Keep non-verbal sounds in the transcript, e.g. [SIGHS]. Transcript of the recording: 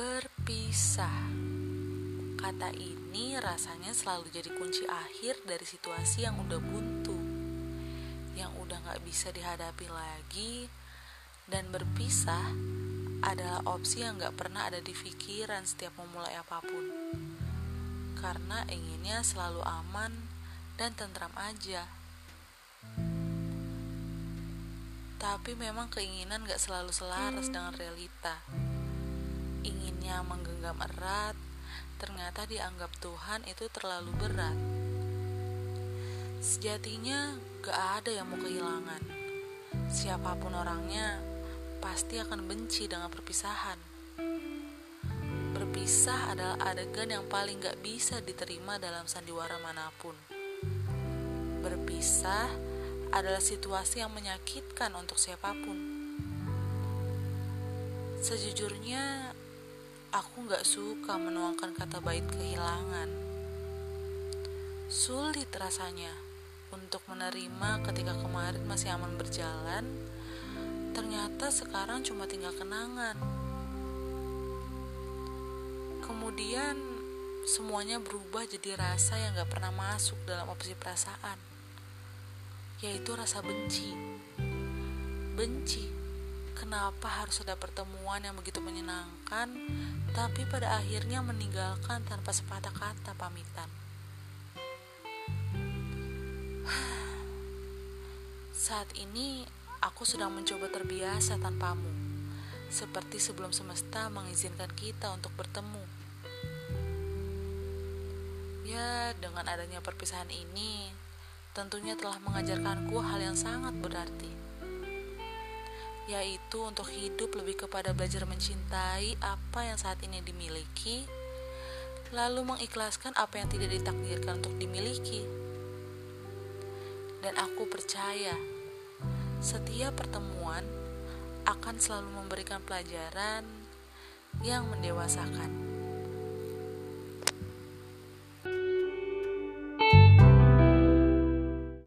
Berpisah. Kata ini rasanya selalu jadi kunci akhir dari situasi yang udah buntu Yang udah gak bisa dihadapi lagi. Dan berpisah adalah opsi yang gak pernah ada di pikiran setiap memulai apa pun. Karena inginnya selalu aman dan tentram aja. Tapi memang keinginan gak selalu selaras dengan realita Inginnya menggenggam erat, ternyata dianggap Tuhan itu terlalu berat. Sejatinya gak ada yang mau kehilangan. Siapa pun orangnya pasti akan benci dengan perpisahan. Berpisah adalah adegan yang paling gak bisa diterima dalam sandiwara mana pun. Berpisah adalah situasi yang menyakitkan untuk siapa pun. Sejujurnya, Aku gak suka menuangkan kata bait kehilangan. Sulit rasanya untuk menerima ketika kemarin masih aman berjalan, ternyata sekarang cuma tinggal kenangan. Kemudian semuanya berubah jadi rasa yang gak pernah masuk dalam opsi perasaan, yaitu rasa benci. Benci Kenapa harus ada pertemuan yang begitu menyenangkan, tapi pada akhirnya meninggalkan tanpa sepatah kata pamitan? [SIGHS] Saat ini, aku sedang mencoba terbiasa tanpamu, seperti sebelum semesta mengizinkan kita untuk bertemu. Ya, dengan adanya perpisahan ini, tentunya telah mengajarkanku hal yang sangat berarti yaitu untuk hidup lebih kepada belajar mencintai apa yang saat ini dimiliki, lalu mengikhlaskan apa yang tidak ditakdirkan untuk dimiliki. Dan aku percaya, setiap pertemuan akan selalu memberikan pelajaran yang mendewasakan.